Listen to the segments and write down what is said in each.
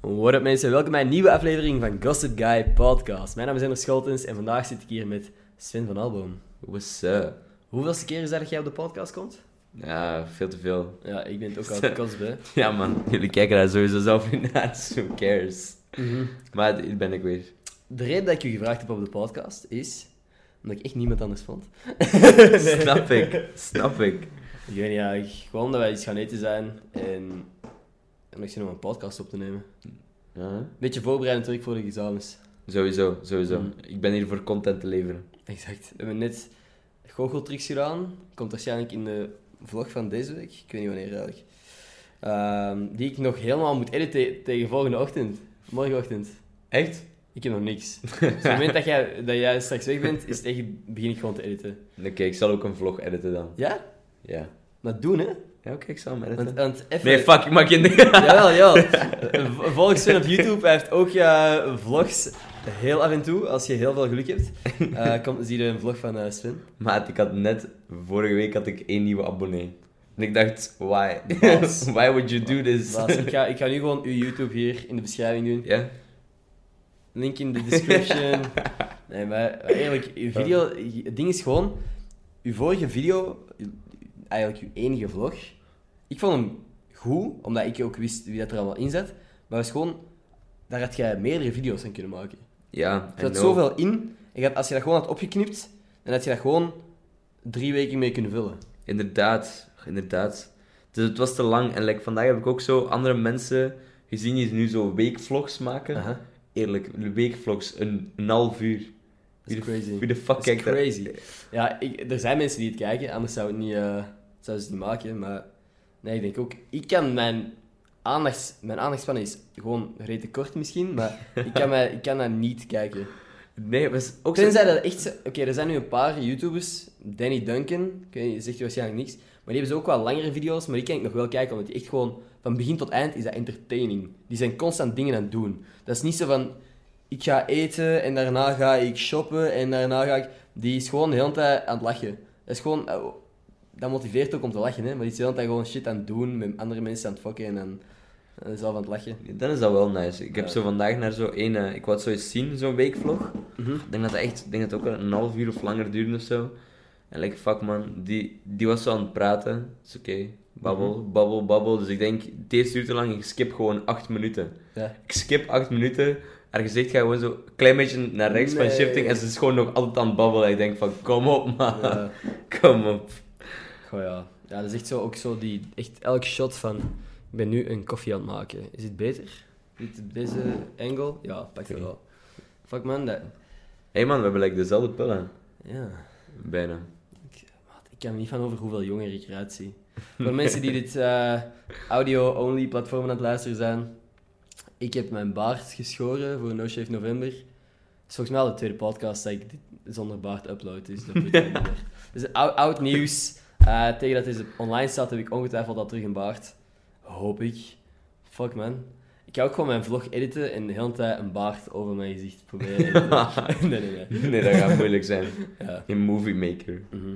What up mensen, welkom bij een nieuwe aflevering van Gossip Guy Podcast. Mijn naam is Ender Scholtens en vandaag zit ik hier met Sven van Alboom. What's up? Hoeveelste keer is dat dat jij op de podcast komt? Ja, veel te veel. Ja, ik ben het ook al de kost bij. Ja man, jullie kijken daar sowieso zelf niet naar, dus who cares? Maar hier ben ik weer. De reden dat ik je gevraagd heb op de podcast is omdat ik echt niemand anders vond. Snap ik, snap ik. Ik weet niet, ja, gewoon omdat wij iets gaan eten zijn en, en ik zin om een podcast op te nemen. Ja, Beetje voorbereidend werk voor de examens. sowieso, sowieso. Mm. Ik ben hier voor content te leveren. Exact. We hebben net goocheltricks gedaan. Komt waarschijnlijk in de vlog van deze week. Ik weet niet wanneer eigenlijk. Ehm, die ik nog helemaal moet editen tegen volgende ochtend. Morgenochtend. Echt? Ik heb nog niks. Dus op het moment dat jij, dat jij straks weg bent, is het echt, begin ik gewoon te editen. Oké, ik zal ook een vlog editen dan. Ja? Ja. Maar doen, hè? Ja, oké, ik zal hem editen. Want, want even... Nee, fuck, ik maak je niet. Jawel, jawel. Volg Sven op YouTube. Hij heeft ook eh, vlogs heel af en toe. Als je heel veel geluk hebt, eh komt, zie je een vlog van eh, Sven. Maat, ik had net, vorige week had ik één nieuwe abonnee. En ik dacht, why? Why would you do this? Baas, ik, ga, ik ga nu gewoon uw YouTube hier in de beschrijving doen. Ja? Link in de description. nee, maar maar eerlijk, uw video... Het ding is gewoon... Uw vorige video, eigenlijk uw enige vlog, ik vond hem goed, omdat ik ook wist wie dat er allemaal in zat. Maar het was gewoon... Daar had jij meerdere video's aan kunnen maken. Ja, Er zat zoveel in. En je had- als je dat gewoon had opgeknipt, dan had je dat gewoon drie weken mee kunnen vullen. Inderdaad, inderdaad. Dus het was te lang. En like, vandaag heb ik ook zo andere mensen gezien die nu zo weekvlogs maken. Eerlijk, weekvlogs, een, een half uur. Dat Wie de- crazy. Wie de fuck Dat kijkt crazy. Ja, ik, er zijn mensen die het kijken, anders zou het niet, eh, zouden ze het niet maken. Maar nee, ik denk ook, ik kan mijn aandachts, mijn aandachtspannen is gewoon redelijk kort misschien, maar ik kan, mij, ik kan dat niet kijken. Nee, was ook zo... Tenzij dat echt, zo- oké, er zijn nu een paar YouTubers, Danny Duncan, niet, zegt je waarschijnlijk niks, maar die hebben zo ook wel langere video's, maar die kan ik nog wel kijken, omdat die echt gewoon, van begin tot eind is dat entertaining. Die zijn constant dingen aan het doen. Dat is niet zo van, ik ga eten en daarna ga ik shoppen en daarna ga ik... Die is gewoon de hele tijd aan het lachen. Dat is gewoon... Dat motiveert ook om te lachen, hè. Maar die is de hele tijd gewoon shit aan het doen, met andere mensen aan het fokken en dan... is zelf aan het lachen. Dan is dat wel nice. Ik heb Ja. zo vandaag naar zo één... eh, ik wou het zo eens zien, zo'n weekvlog. Mhm. Ik denk dat het echt... Ik denk dat het ook een half uur of langer duurde of zo. En like, fuck man, die, die was zo aan het praten. is oké. Babbel, Mhm. babbel, babbel. Dus ik denk, eerste uur te lang, ik skip gewoon acht minuten. Ja. Ik skip acht minuten. Haar gezicht gaat gewoon zo een klein beetje naar rechts van shifting. En ze is gewoon nog altijd aan het babbelen. Ik denk van, kom op man. Ja. Kom op. Goh ja. Ja, dat is echt zo, ook zo die... Echt elk shot van... Ik ben nu een koffie aan het maken. Is het beter? Dit, deze angle? Ja, pak het wel. Fuck man, dat... Hé hey man, we hebben like dezelfde pillen. Ja... Bijna. Ik, maat, ik kan er niet van over hoeveel jonger ik eruit zie. Voor mensen die dit eh, audio-only platform aan het luisteren zijn. Ik heb mijn baard geschoren voor No Shave November. Het is volgens mij al de tweede podcast dat ik dit zonder baard upload. Dus dat moet niet meer. Dus oud, oud nieuws. Eh, tegen dat deze online staat heb ik ongetwijfeld al terug een baard. Hoop ik. Fuck man. Ik ga ook gewoon mijn vlog editen en de hele tijd een baard over mijn gezicht proberen. nee, nee, nee. Nee, dat gaat moeilijk zijn. Ja. Een movie maker. Mhm.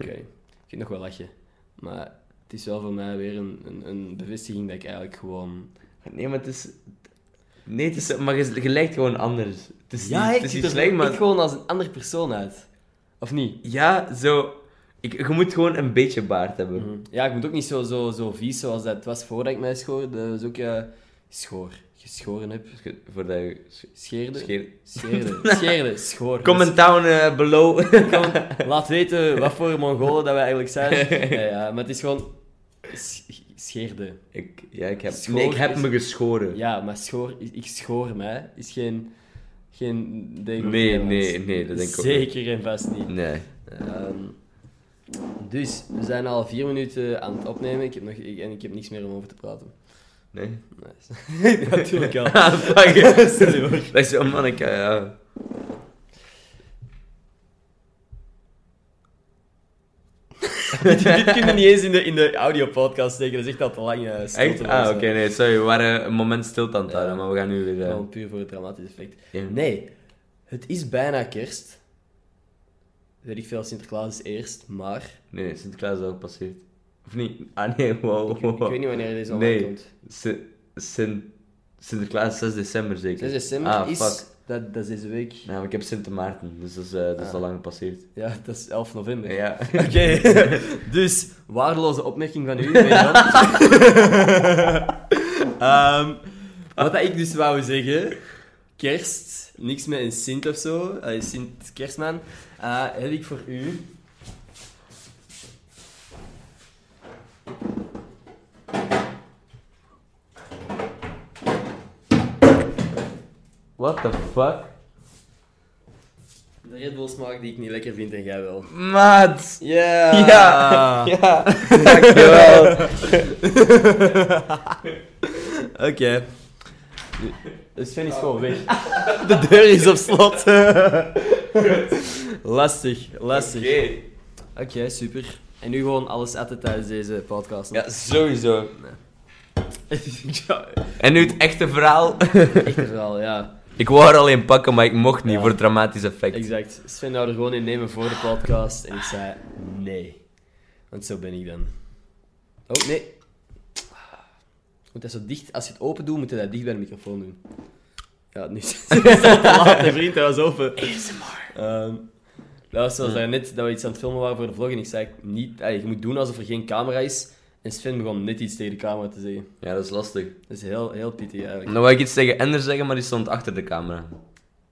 Oké, ik vind nog wel lachen. Maar het is wel voor mij weer een, een, een bevestiging dat ik eigenlijk gewoon... Nee, maar het is... Nee, het is... Maar je, je lijkt gewoon anders. Het is niet, het ik is zie niet er slecht, maar... gewoon als een andere persoon uit. Of niet? Ja, zo... Ik, je moet gewoon een beetje baard hebben. Mhm. Ja, ik moet ook niet zo, zo, zo vies zoals dat was voordat ik mij schoor. Dat was ook eh schoor. Geschoren heb. Voordat je... Scheerde. Scheer... Scheerde. Scheerde. Schoor. Comment down eh, below. Kom, laat weten wat voor Mongolen dat wij eigenlijk zijn. Ja, ja, maar het is gewoon... sch- Scheerde. ik, ja, ik heb... Schoor nee, ik heb is- me geschoren. Ja, maar schoor, ik schoor mij is geen, geen ding. Nee, nee, nee, dat denk ik ook Zeker en vast niet. Nee. Ehm, dus, we zijn al vier minuten aan het opnemen ik heb nog, ik, en ik heb niks meer om over te praten. Nee. Nice. Natuurlijk wel. Ah, fuck. Sorry hoor. Dat is zo, man, ik... eh, ja. dit, dit kun je niet eens in de, in de audio-podcast steken, dat is echt al te lang eh, stilte. Echt? Ah, oké, nee, sorry. We waren een moment stilte aan het Ja. houden, maar we gaan nu weer... eh. eh, Gewoon puur voor het dramatisch effect. ja. Nee, het is bijna kerst. Weet ik veel, Sinterklaas is eerst, maar... Nee, nee, Sinterklaas is al gepasseerd. Of niet? Ah, nee, wow. Ik, ik weet niet wanneer deze online Nee. komt. Sin... Sin... Sinterklaas 6 december zeker. 6 december Ah, is... fuck. Dat, dat is deze week. Ja, maar ik heb Sint Maarten, dus dat is, eh, dat is Ah. al lang gepasseerd. Ja, dat is 11 november. Ja. Oké, dus waardeloze opmerking van u. Ehm, wat ik dus wou zeggen, kerst, niks met een Sint of zo, eh, Sint Kerstman, eh, heb ik voor u. What the fuck? De Red Bull smaak die ik niet lekker vind en jij wel. Maat! Ja! Ja! Ja! Dankjewel! Oké. Sven is gewoon weg. De deur is op slot. lastig, lastig. Oké. Oké, super. En nu gewoon alles eten tijdens deze podcast. Ja, sowieso. ja. En nu het echte verhaal. Echt een verhaal, ja. Ik wou er alleen pakken, maar ik mocht niet Ja. voor het dramatisch effect. Exact. Sven wou er gewoon in nemen voor de podcast. En ik zei nee. Want zo ben ik dan. Oh, nee. Moet dat zo dicht... Als je het open doet, moet je dat dicht bij de microfoon doen. Ja, nu is het te laat, hè, vriend. Hij was open. Ehm, dat was zoals Ja. net dat we iets aan het filmen waren voor de vlog. En ik zei niet... ey, je moet doen alsof er geen camera is. En Sven begon net iets tegen de camera te zeggen. Ja, dat is lastig. Dat is heel, heel pittig eigenlijk. Nou wou ik iets tegen Ender zeggen, maar die stond achter de camera.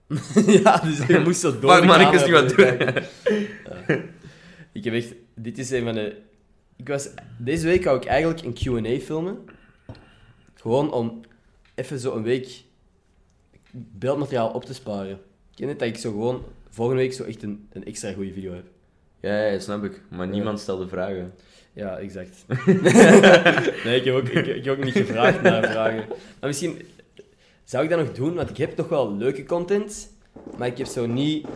ja, dus je moest zo door de man, ik wist niet wat doen. Ja. Ik heb echt... Dit is een van de... Ik was... Deze week wou ik eigenlijk een Q&A filmen. Gewoon om even zo een week beeldmateriaal op te sparen. Ik ken het dat ik zo gewoon volgende week zo echt een, een extra goede video heb. Ja, ja, snap ik. Maar niemand stelde vragen. Ja, exact. nee, ik heb, ook, ik, ik heb ook niet gevraagd naar vragen. Maar misschien zou ik dat nog doen, want ik heb toch wel leuke content, maar ik heb zo niet...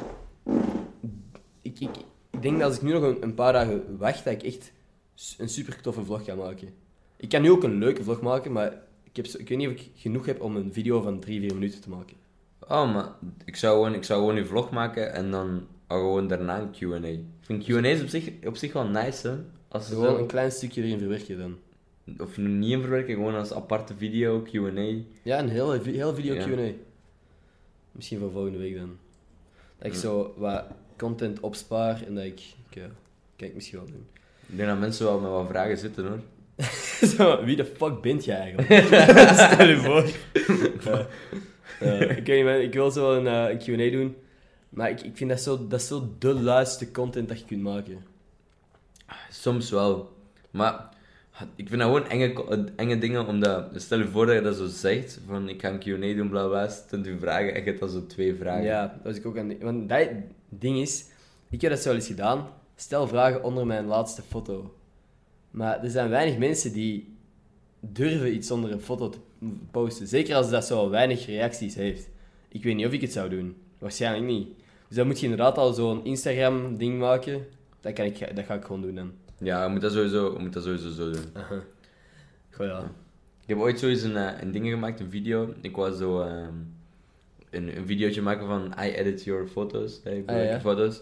Ik, ik, ik denk dat als ik nu nog een, een paar dagen wacht, dat ik echt een super toffe vlog ga maken. Ik kan nu ook een leuke vlog maken, maar ik, heb ik weet niet of ik genoeg heb om een video van 3, 4 minuten te maken. Oh, maar ik zou gewoon, ik zou gewoon een vlog maken en dan gewoon daarna een Q&A. Ik vind Q&A's op zich, op zich wel nice, hè. Als Gewoon zo, een klein stukje erin verwerken dan. of niet in verwerken, gewoon als aparte video, Q&A. Ja, een hele, vi- hele video Ja. Q&A. Misschien voor volgende week dan. Dat ik Ja. zo wat content opspaar en dat ik... kan ik misschien wel doen. Ik denk dat mensen wel met wat vragen zitten, hoor. zo, wie de fuck bent jij eigenlijk? Stel je voor. Ja. Ja, ik weet niet, man, ik wil zo een, eh, Q&A doen. Maar ik, ik vind dat zo, dat is zo de luiste content dat je kunt maken. Soms wel. Maar ik vind dat gewoon enge, enge dingen, omdat... Stel je voor dat je dat zo zegt, van ik ga een Q&A doen, bla bla, u vragen en je hebt dan zo twee vragen. Ja, dat was ik ook aan... Want dat ding is... Ik heb dat zo eens gedaan. Stel vragen onder mijn laatste foto. Maar er zijn weinig mensen die durven iets onder een foto te posten. Zeker als dat zo weinig reacties heeft. Ik weet niet of ik het zou doen. Waarschijnlijk niet. Dus dan moet je inderdaad al zo'n Instagram-ding maken. Dat, kan ik, dat ga ik gewoon doen dan. Ja, je moet dat sowieso, je moet dat sowieso zo doen. Goh, ja. Ik heb ooit zoiets een, eh, een ding gemaakt, een video. Ik was zo ehm, een, een videootje maken van I edit your photos. eh, Ik Ah, ja, foto's.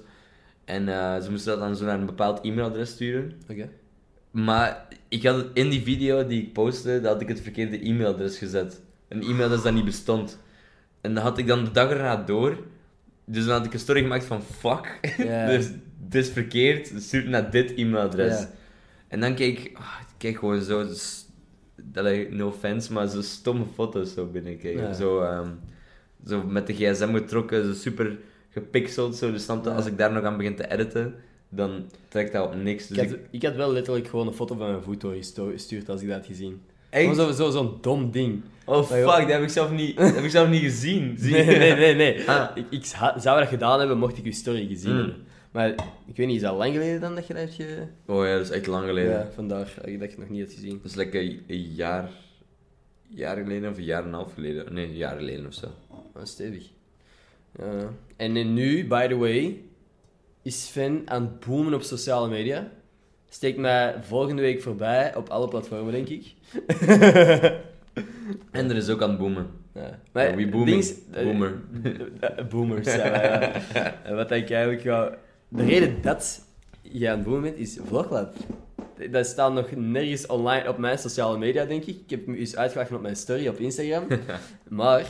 En eh, ze moesten dat dan zo naar een bepaald e-mailadres sturen. Oké. Maar ik had in die video die ik postte, dat had ik het verkeerde e-mailadres gezet. Een e-mailadres dat niet bestond. En dat had ik dan de dag erna door. Dus dan had ik een story gemaakt van fuck. Dus dit is verkeerd, stuur naar dit e-mailadres. En dan keek ik, ah, ik keek gewoon zo, allee, no offense, maar zo stomme foto's zo binnenkijken. Zo, ehm, zo met de gsm getrokken, zo super gepixeld. Zo. Dus Ja. als ik daar nog aan begin te editen, dan trekt dat op niks. Dus Ik, had, ik, ik had wel letterlijk gewoon een foto van mijn voet doorgestuurd als ik dat had gezien. Echt? Gewoon zo- zo- zo'n dom ding. Oh fuck, dat heb ik zelf niet, heb ik zelf niet gezien. Zie Nee, nee, nee, nee. Ah. Ik, ik zou dat gedaan hebben, mocht ik uw story gezien Mm. hebben. Maar ik weet niet, is dat lang geleden dan dat je dat hebt ge... Oh ja, dat is echt lang geleden. Ja, vandaar dat je het nog niet hebt gezien. Dat is lekker een, een jaar, jaar geleden of een jaar en een half geleden. Nee, een jaar geleden of zo. Dat is stevig. Ja. En nu, by the way, is Sven aan het boomen op sociale media. Steekt mij volgende week voorbij op alle platformen, denk ik. En er is ook aan het boomen. Ja. Ja, wie het booming? ding is- eh, Boomer. boomers, ja. maar ja. Wat ik eigenlijk wou... De reden dat je aan het boomen bent, is Vloglab. Dat staat nog nergens online op mijn sociale media, denk ik. Ik heb hem eens uitgelachen op mijn story op Instagram. maar,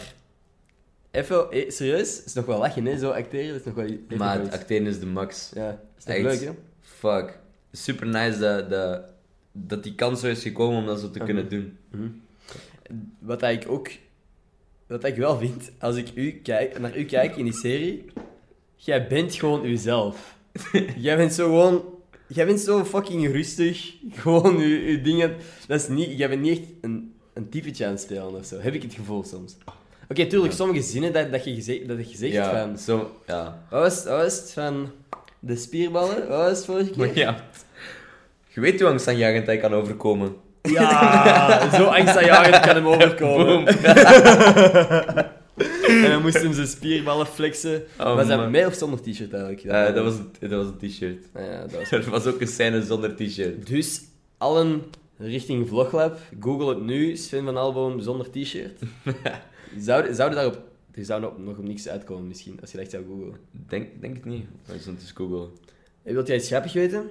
even, eh, serieus, is nog wel lachen, hè? Zo acteren, dat is nog wel... Maar het iets. acteren is de max. Ja, is toch Echt. leuk, hè? Fuck. Super nice dat, dat, dat die kans zo is gekomen om dat zo te Mhm. kunnen doen. Mhm. Wat dat ik ook... Wat dat ik wel vind, als ik u kijk, naar u kijk in die serie, jij bent gewoon uzelf. jij bent zo gewoon... Jij bent zo fucking rustig. Gewoon je, je dingen... Dat is niet... Jij bent niet echt een, een typetje aan het spelen of zo. Heb ik het gevoel soms. Oké, tuurlijk, sommige zinnen dat, dat, je, gezegd, dat je zegt ja, van... zo, ja. Wat was, wat was het van... De spierballen? Wat was het vorige keer? Maar ja. Je weet hoe angstaanjagend hij kan overkomen. Ja, zo angstaanjagend kan hem overkomen. En dan moest hem zijn spierballen flexen. Oh, was dat man. met of zonder t-shirt eigenlijk? Eh, dat, was, een- dat was een t-shirt. Ah ja, dat was... Er was ook een scène zonder t-shirt. Dus, allen richting Vloglab, google het nu, Sven van Album zonder t-shirt. Zou, zou daarop... Er zou nog, nog op niks uitkomen misschien, als je dat echt zou googlen. Denk, denk het niet. Maar is eens googlen. Hey, Wilt jij iets grappig weten?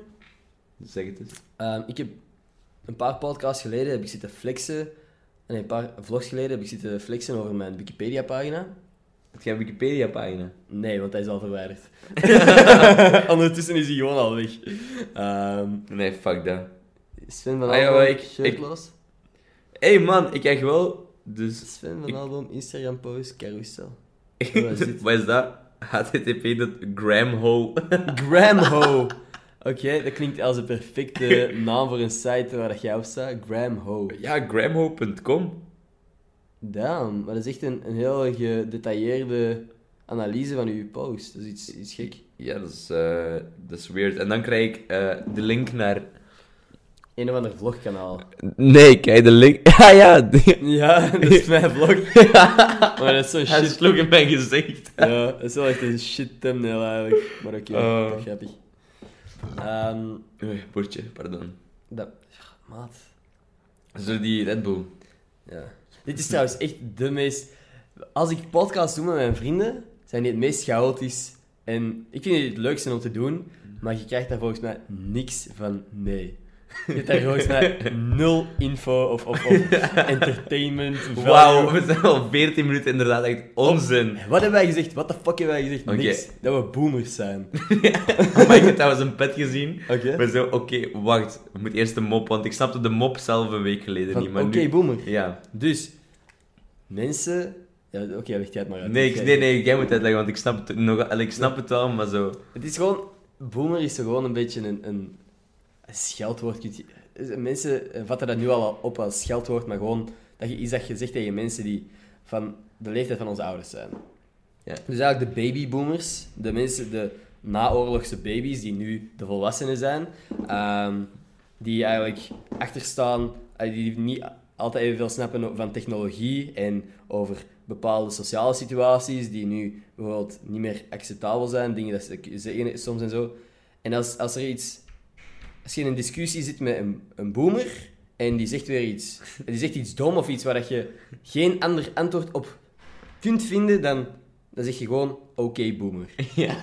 Zeg het eens. Ehm, ik heb een paar podcasts geleden heb ik zitten flexen. En een paar vlogs geleden heb ik zitten flexen over mijn Wikipedia-pagina. Heb jij een Wikipedia-pagina? Nee, want hij is al verwijderd. Ondertussen is hij gewoon al weg. Ehm, Nee, fuck dat. Sven van Ah, ja, ik- shirtloos. Hé hey, man, ik krijg wel. Dus. Sven van Ik- Album, Instagram post, carousel. Wat is dat? http dat Gramhole. Gramho. Oké, dat klinkt als een perfecte naam voor een site waar dat jij op staat. Gramho. ja, gramhole.com. Damn, maar dat is echt een, een heel gedetailleerde analyse van uw post. Dat is iets, iets gek. Ja, dat is, eh, dat is weird. En dan krijg ik eh, de link naar. Een of ander vlogkanaal. Nee, kijk de link. Ah ja, die- Ja, dat is mijn vlog. Maar dat is zo'n hij shit. sloeg in mijn gezicht. Ja, dat is wel echt een shit thumbnail eigenlijk. Maar oké, Oh. toch grappig. Ehm Oei, Bordje, pardon. dat... Ja, maat. Zo die Red Bull. Ja. Dit is trouwens echt de meest... Als ik podcasts doe met mijn vrienden, zijn die het meest chaotisch. En ik vind die het leukste om te doen, maar je krijgt daar volgens mij niks van nee. Je hebt daar nul info of, of, of entertainment. Wauw, we zijn al 14 minuten inderdaad echt onzin. Wat hebben wij gezegd? Wat de fuck hebben wij gezegd? Niks. Dat we boomers zijn. maar ik heb trouwens een pet gezien. Oké. Maar zo, oké, wacht. We moeten eerst de mop, want ik snapte de mop zelf een week geleden Van, niet. Maar Oké, nu... boomer. Ja. Dus, mensen... Ja, oké, leg jij het maar uit. Nee, ik, nee, nee, jij moet uitleggen, want ik snap het, nog, ik snap het wel, maar zo... Het is gewoon... Boomer is gewoon een beetje een, een scheldwoord. Mensen eh, vatten dat nu al op als scheldwoord, maar gewoon dat je iets dat je zegt tegen mensen die van de leeftijd van onze ouders zijn. Ja. Dus eigenlijk de babyboomers, de mensen, de naoorlogse baby's die nu de volwassenen zijn, ehm, die eigenlijk achterstaan, eh, die niet altijd evenveel snappen van technologie en over bepaalde sociale situaties die nu bijvoorbeeld niet meer acceptabel zijn, dingen dat ze zeggen soms en zo. En als, als er iets, als je in een discussie zit met een, een boomer en die zegt weer iets, die zegt iets dom of iets waar dat je geen ander antwoord op kunt vinden, dan, dan zeg je gewoon oké boomer. Ja.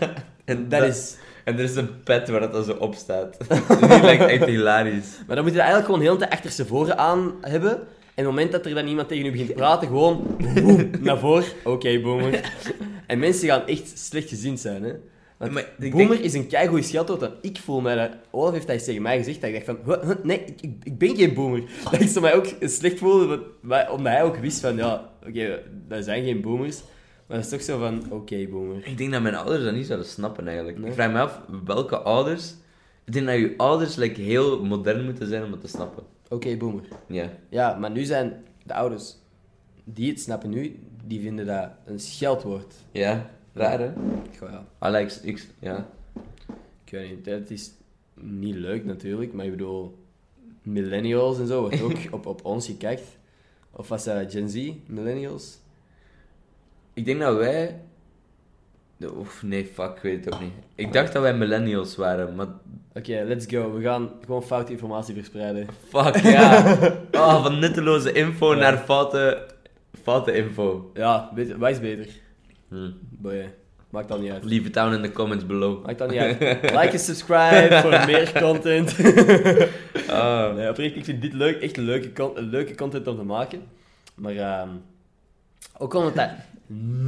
En Dat is... En er is een pet waar dat dan zo op staat. Die lijkt echt hilarisch. Maar dan moet je dat eigenlijk gewoon heel de achter ze voren aan hebben. En op het moment dat er dan iemand tegen u begint te praten, gewoon boem, naar voren. Oké, boomer. En mensen gaan echt slecht gezind zijn, hè. Want Maar ik boomer denk- is een keigoed scheldwoord dat ik voel mij dat... Olaf heeft dat eens tegen mij gezegd, dat ik dacht van... "Huh, huh, nee, ik, ik, ik ben geen boomer. Dat ik zo mij ook slecht voelde, want- maar- omdat hij ook wist van... Ja, oké, dat zijn geen boomers. Maar dat is toch zo van... Oké, boomer. Ik denk dat mijn ouders dat niet zouden snappen eigenlijk. Nee. Ik vraag me af, welke ouders... Ik denk dat je ouders like, heel modern moeten zijn om het te snappen. Oké, boomer. Ja. Ja, maar nu zijn de ouders die het snappen nu, die vinden dat een scheldwoord. Ja, raar hè? Ja. Alex, ik... Ja. Ik weet niet, het is niet leuk natuurlijk, maar ik bedoel, millennials en zo wordt ook op, op ons gekijkt. Of was dat Gen Z, millennials? Ik denk dat wij... Of nee, fuck, ik weet het ook niet. Ik dacht dat wij millennials waren, maar... Oké, let's go. We gaan gewoon foute informatie verspreiden. Fuck, ja. Oh, van nutteloze info Ja. naar foute... Foute info. Ja, beter, wat is beter? Hm. Boy. Maakt dat niet uit. Leave it down in the comments below. Maakt dat niet uit. Like en subscribe voor meer content. Ah. nee, oprecht, ik vind dit leuk, echt leuke, leuke content om te maken. Maar ehm, ook omdat dat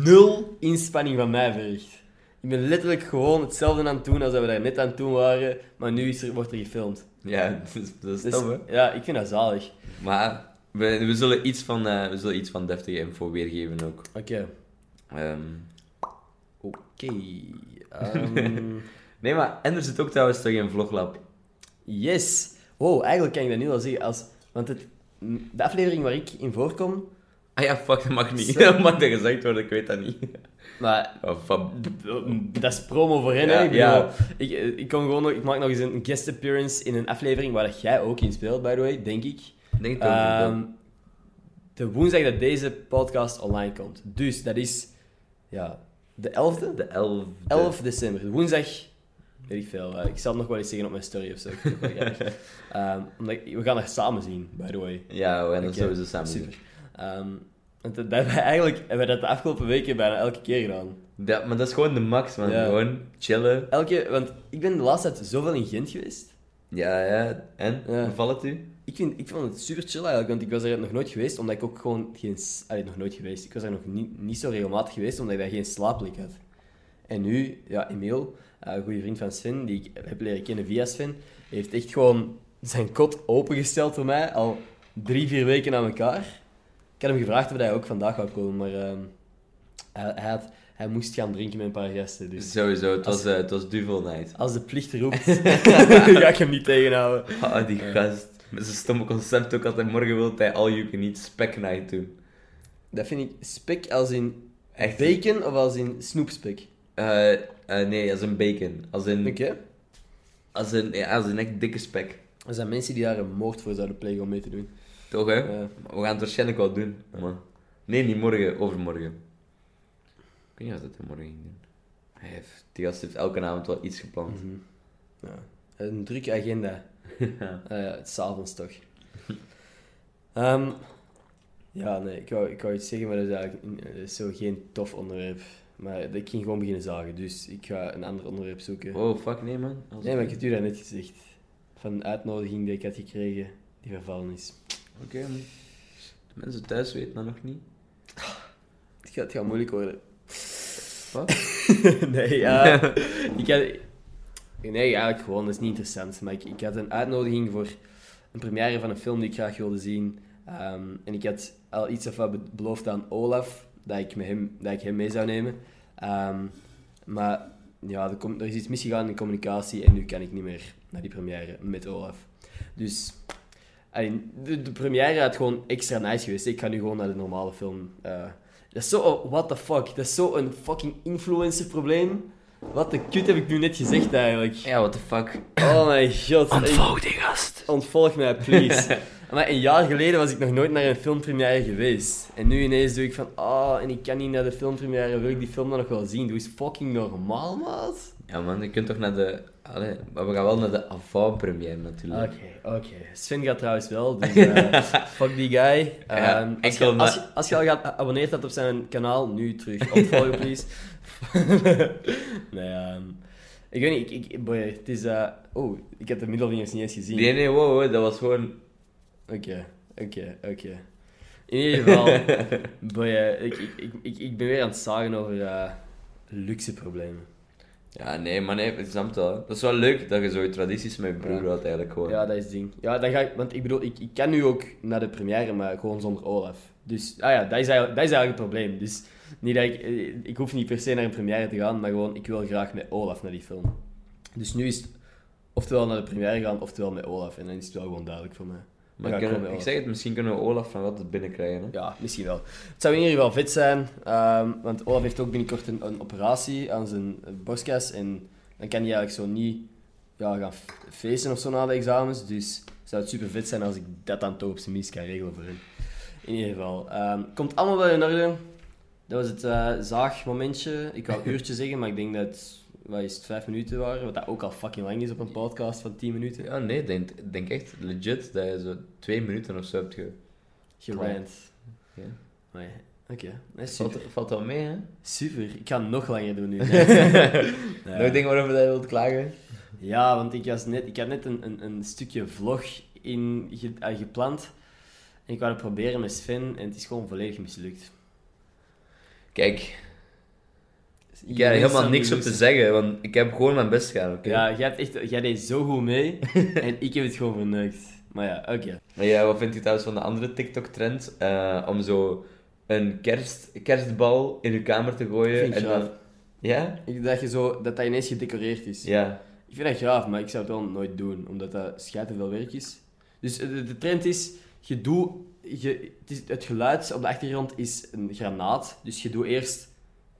nul inspanning van mij vergt. Ik ben letterlijk gewoon hetzelfde aan het doen als dat we daar net aan het doen waren, maar nu is er, wordt er gefilmd. Ja, dat is, dat is Dus, tof, hè? ja, ik vind dat zalig. Maar we, we, zullen iets van, eh, we zullen iets van deftige info weergeven ook. Oké. Ehm, Oké. ehm, nee, maar en er zit ook trouwens toch in Vloglab. yes. Wow, eigenlijk kan ik dat nu al zeggen. Als, want het, de aflevering waar ik in voorkom, Ah ja, fuck, dat mag niet. Dat mag dat gezegd worden, ik weet dat niet. maar Oh, dat is promo voor hen. Ja, hè. Ik, ja. bedoel, ik, ik, kom gewoon nog, ik maak nog eens een guest appearance in een aflevering waar dat jij ook in speelt, by the way, denk ik. Ik denk het ook. Ehm, de woensdag dat deze podcast online komt. Dus dat is ja, de 11e? de 11. 11 december. Woensdag, weet ik veel. eh, ik zal het nog wel eens zeggen op mijn story of zo. Ik vind het wel geinig. Ehm, omdat ik- we gaan er samen zien, by the way. Ja, we gaan Oké, sowieso samen doen. Super. Ehm, want dat hebben eigenlijk hebben wij dat de afgelopen weken bijna elke keer gedaan. Ja, maar dat is gewoon de max, man. Ja. Gewoon chillen. Elke, want ik ben de laatste tijd zoveel in Gent geweest. Ja, ja. En? Ja. Hoe valt het u? Ik, vind, ik vond het super chill eigenlijk, want ik was er nog nooit geweest, omdat ik ook gewoon geen... Allee, nog nooit geweest. Ik was er nog niet, niet zo regelmatig geweest, omdat ik daar geen slaapplek had. En nu, ja, Emiel, eh, een goede vriend van Sven, die ik heb leren kennen via Sven, heeft echt gewoon zijn kot opengesteld voor mij, al drie, vier weken aan elkaar. Ik had hem gevraagd of hij ook vandaag zou komen, maar ehm, hij, hij, had, hij moest gaan drinken met een paar gasten. Dus Sowieso, het was, Als- eh, het was Duvel Night. als de plicht roept, ga ik hem niet tegenhouden. Ah, die gast. Met zijn stomme concept ook altijd morgen wil hij all you can eat spec night doen. Dat vind ik spek als in Echt? bacon of als in snoepspek. Eh, eh, nee, als een bacon. Als een, Oké. als een, ja, als een echt dikke spek. Er zijn mensen die daar een moord voor zouden plegen om mee te doen. Toch, hè? Ja. We gaan het waarschijnlijk wel doen. Maar... Nee, niet morgen, overmorgen. Ik weet niet of dat hij morgen ging doen. Hij heeft, die gast heeft elke avond wel iets gepland. Mhm. ja. Een drukke agenda. Ja. Uh, het is avonds toch. Ehm, ja, nee, ik wou, ik wou iets zeggen, maar dat is eigenlijk dat is zo geen tof onderwerp. Maar ik ging gewoon beginnen zagen, dus ik ga een ander onderwerp zoeken. Oh, fuck, nee, man. Als- Nee, maar ik heb u net gezegd. Van een uitnodiging die ik had gekregen, die vervallen is. Oké, man. De mensen thuis weten dat nog niet. Het gaat, het gaat moeilijk worden. Wat? nee, ja. ik had... Nee, eigenlijk gewoon, dat is niet interessant. Maar ik, ik had een uitnodiging voor een première van een film die ik graag wilde zien. Ehm, en ik had al iets of wat be- beloofd aan Olaf, dat ik, met hem, dat ik hem mee zou nemen. Ehm, maar ja, er, komt, er is iets misgegaan in communicatie en nu kan ik niet meer naar die première met Olaf. Dus de, de première had gewoon extra nice geweest. Ik ga nu gewoon naar de normale film. eh. dat is zo, oh, what the fuck. Dat is zo een fucking influencer probleem. Wat de kut heb ik nu net gezegd eigenlijk? Ja, what the fuck. Oh mijn god. Ik- die gast. Ontvolg mij, please. maar een jaar geleden was ik nog nooit naar een filmpremière geweest. En nu ineens doe ik van, ah, en ik kan niet naar de filmpremière, wil ik die film dan nog wel zien? Doe eens fucking normaal, maat. Ja, man, je kunt toch naar de... Allee, maar we gaan wel naar de avant-première, natuurlijk. Oké, oké. Sven gaat trouwens wel, dus eh, fuck die guy. Ja, Ehm, als, je, als, na- je, als je al gaat geabonneerd hebt op zijn kanaal, nu terug ontvolgen, please. nee, ehm, ik weet niet, ik, ik, boy, het is... eh, oh, ik heb de middelvingers niet eens gezien. Nee, nee, wow, wow, dat was gewoon... Oké, oké, oké. In ieder geval, boy, eh, ik, ik, ik, ik, ben weer aan het zagen over luxe problemen. Ja, nee, maar nee, ik snap het wel. Dat is wel leuk dat je zo tradities met je broer Ja. had, eigenlijk gewoon. Ja, dat is het ding. Ja, dan ga ik, want ik bedoel, ik, ik kan nu ook naar de première, maar gewoon zonder Olaf. Dus, ah ja, dat is eigenlijk, dat is eigenlijk het probleem. Dus, niet dat ik, eh, ik hoef niet per se naar een première te gaan, maar gewoon, ik wil graag met Olaf naar die film. Dus nu is het oftewel naar de première gaan, oftewel met Olaf. En dan is het wel gewoon duidelijk voor mij. Maar ik zeg het, misschien kunnen we Olaf van wat binnenkrijgen. Hè? Ja, misschien wel. Het zou in ieder geval vet zijn, ehm, want Olaf heeft ook binnenkort een, een operatie aan zijn borstkas en dan kan hij eigenlijk zo niet ja, gaan feesten of zo na de examens. Dus zou het super vet zijn als ik dat dan toch op zijn minst kan regelen voor hem. In ieder geval. ehm, komt allemaal wel in orde. Dat was het eh, zaagmomentje. Ik wou een uurtje zeggen, maar ik denk dat wat is het, vijf minuten waren. Wat dat ook al fucking lang is op een podcast van 10 minuten. Ja, nee, ik denk, ik denk echt legit dat je zo twee minuten of zo hebt ge... Gerant. Ja. Maar, Oké, dat Valt, wel mee, hè? Super, ik ga nog langer doen nu. Nog Ja. dingen waarover je wilt klagen? Ja, want ik, was net, ik had net een, een, een stukje vlog in, ge- eh, gepland. En ik wou het proberen met Sven en het is gewoon volledig mislukt. Kijk, ik heb helemaal niks op te dus- zeggen, want ik heb gewoon mijn best gedaan, oké? Ja, jij, hebt echt, jij deed zo goed mee en ik heb het gewoon verneukt. Maar ja, oké. Maar ja, wat vind je trouwens van de andere TikTok-trend? Eh, om zo een kerst, kerstbal in je kamer te gooien. En dan... Ja? Ik dacht je zo, dat dat ineens gedecoreerd is. Ja. Ik vind dat graaf, maar ik zou het wel nooit doen, omdat dat schijt veel werk is. Dus de, de trend is, je doet, je, het, is, het geluid op de achtergrond is een granaat. Dus je doet eerst,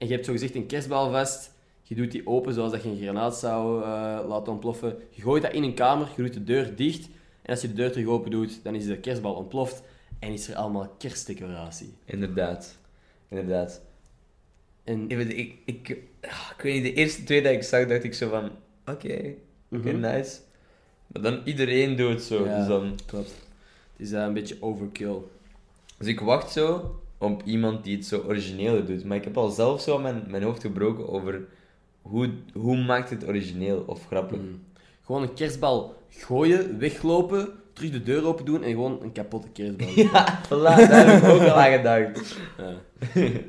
en je hebt zogezegd een kerstbal vast, je doet die open zoals dat je een granaat zou eh, laten ontploffen. Je gooit dat in een kamer, je doet de deur dicht. En als je de deur terug open doet, dan is de kerstbal ontploft. En is er allemaal kerstdecoratie. Inderdaad. Inderdaad. En, Ik, weet- ik, ik, ah, ik weet niet, de eerste twee dat ik zag, dacht ik zo van... Oké, oké, Mhm. nice. Maar dan iedereen doet het zo. Ja. Dus, dan, klopt. Het is eh, een beetje overkill. dus ik wacht zo op iemand die het zo origineel doet. Maar ik heb al zelf zo mijn, mijn hoofd gebroken over... Hoe, hoe maakt het origineel of grappig? Mm. Gewoon een kerstbal gooien, weglopen, terug de deur open doen en gewoon een kapotte kerstbal. Ja, voilà, daar heb ik ook al aan gedacht. Ja.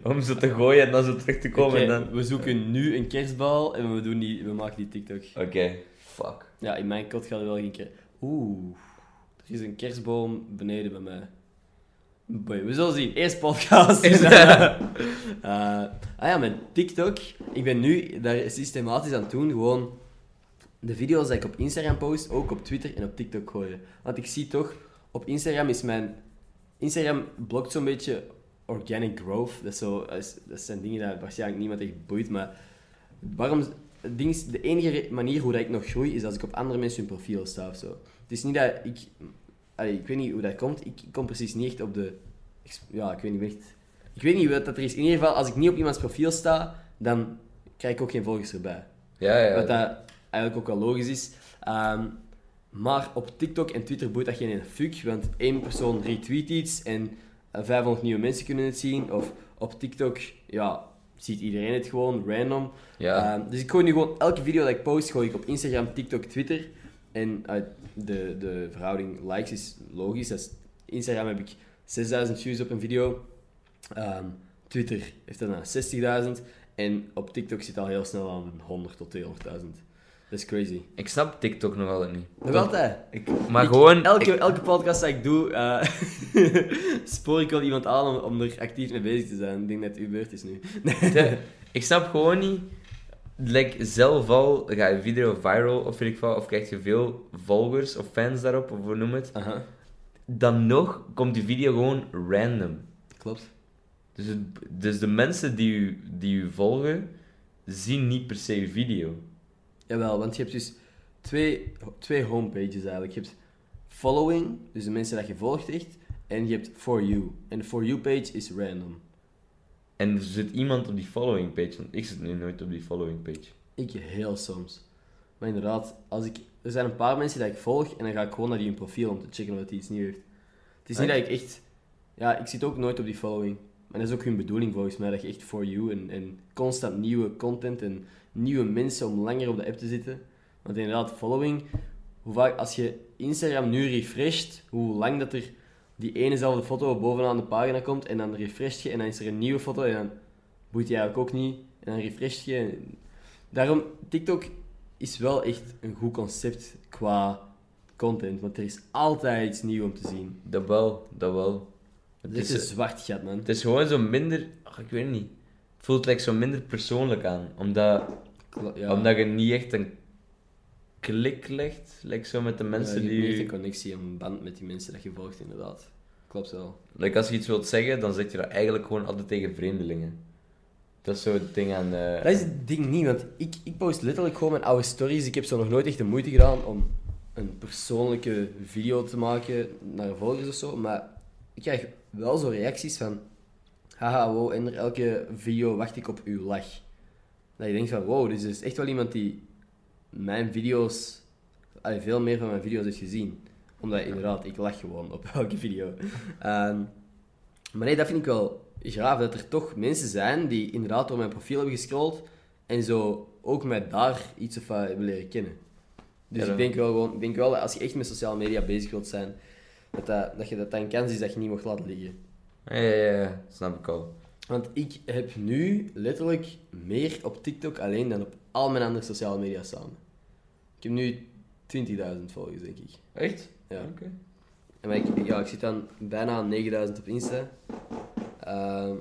Om zo te gooien en dan zo terug te komen Oké, en dan... We zoeken nu een kerstbal en we, doen die, we maken die TikTok. Oké, fuck. Ja, in mijn kot gaat er wel geen keer. Oeh, er is een kerstboom beneden bij mij. Boy, we zullen zien. Eerst podcast. Eh, ah ja, mijn TikTok. Ik ben nu daar systematisch aan het doen. Gewoon de video's die ik op Instagram post, ook op Twitter en op TikTok gooien. Want ik zie toch, op Instagram is mijn... Instagram blokt zo'n beetje organic growth. Dat, is zo, dat, zijn dingen die waarschijnlijk niemand echt boeit, maar... Waarom... ding de enige manier hoe dat ik nog groei, is als ik op andere mensen hun profiel sta of zo. Het is niet dat ik... Allee, ik weet niet hoe dat komt. Ik kom precies niet echt op de... Ja, ik weet niet echt... Ik weet niet wat dat er is. In ieder geval, als ik niet op iemands profiel sta, dan krijg ik ook geen volgers erbij. Ja, ja. Wat dat eigenlijk ook wel logisch is. Ehm, maar op TikTok en Twitter boeit dat geen fuck, want één persoon retweet iets en eh, 500 nieuwe mensen kunnen het zien. Of op TikTok, ja, ziet iedereen het gewoon, random. ja. Ehm, dus ik gooi nu gewoon elke video dat ik post, gooi ik op Instagram, TikTok, Twitter. En eh, de, de verhouding likes is logisch. Dat is- Instagram heb ik 6000 views op een video. Ehm, Twitter heeft dan 60.000. En op TikTok zit al heel snel aan 100 tot 200.000. Dat is crazy. Ik snap TikTok nog altijd niet. Nog altijd. Ik, maar Ik- gewoon... Elke, ik- elke podcast dat ik doe, eh, spoor ik wel iemand aan om, om er actief mee bezig te zijn. Ik denk dat het uw beurt is nu. ik snap gewoon niet... Like, zelf al ga je video viral of weet ik wat, of krijg je veel volgers of fans daarop, of hoe noem het. Dan nog komt die video gewoon random. klopt. Dus, het, dus de mensen die u, die u volgen, zien niet per se uw video. Jawel, want je hebt dus twee, twee homepages eigenlijk. Je hebt following, dus de mensen dat je volgt echt, en je hebt for you. En de for you page is random. En er zit iemand op die following page, want ik zit nu nooit op die following page. Ik heel soms. Maar inderdaad, als ik, er zijn een paar mensen die ik volg en dan ga ik gewoon naar die hun profiel om te checken of hij iets nieuw heeft. Het is niet dat ik echt... Ja, ik zit ook nooit op die following. Maar dat is ook hun bedoeling volgens mij, dat je echt for you en, en constant nieuwe content en nieuwe mensen om langer op de app te zitten. Want inderdaad, following, hoe vaak, als je Instagram nu refresht, hoe lang dat er die enezelfde foto bovenaan de pagina komt en dan refresht je en dan is er een nieuwe foto en dan boeit je eigenlijk ook niet en dan refresht je. Daarom, TikTok is wel echt een goed concept qua content, want er is altijd iets nieuws om te zien. Dat wel, dat wel. Het is een zwart gat, man. het is gewoon zo minder, ach, ik weet niet. Het voelt like zo minder persoonlijk aan, omdat, Ja. omdat je niet echt een klik legt, like zo met de mensen je hebt die... echt een connectie, een band met die mensen dat je volgt, inderdaad. Klopt wel. Like, als je iets wilt zeggen, dan zeg je dat eigenlijk gewoon altijd tegen vreemdelingen. Dat is zo het ding aan... eh, Dat is het ding niet, want ik, ik post letterlijk gewoon mijn oude stories. Ik heb zo nog nooit echt de moeite gedaan om een persoonlijke video te maken naar volgers of zo. Maar ik krijg wel zo reacties van... Haha, wow, en elke video wacht ik op uw lach. Dat je denkt van, wow, dus er is echt wel iemand die mijn video's... allee, veel meer van mijn video's heeft gezien. Omdat inderdaad, ik lach gewoon op elke video. Ehm, maar nee, dat vind ik wel graaf dat er toch mensen zijn die inderdaad door mijn profiel hebben gescrolld en zo ook mij daar iets of wat hebben leren kennen. Dus Ja, ik denk wel gewoon, ik denk wel dat als je echt met sociale media bezig wilt zijn, dat, dat, dat je dat een kans is dat je niet mocht laten liggen. Ja, ja, ja, snap ik al. Want ik heb nu letterlijk meer op TikTok alleen dan op al mijn andere sociale media samen. Ik heb nu 20.000 volgers, denk ik. Echt? Ja. Oké. En maar ik, ja, ik zit dan bijna aan 9000 op Insta. Ehm,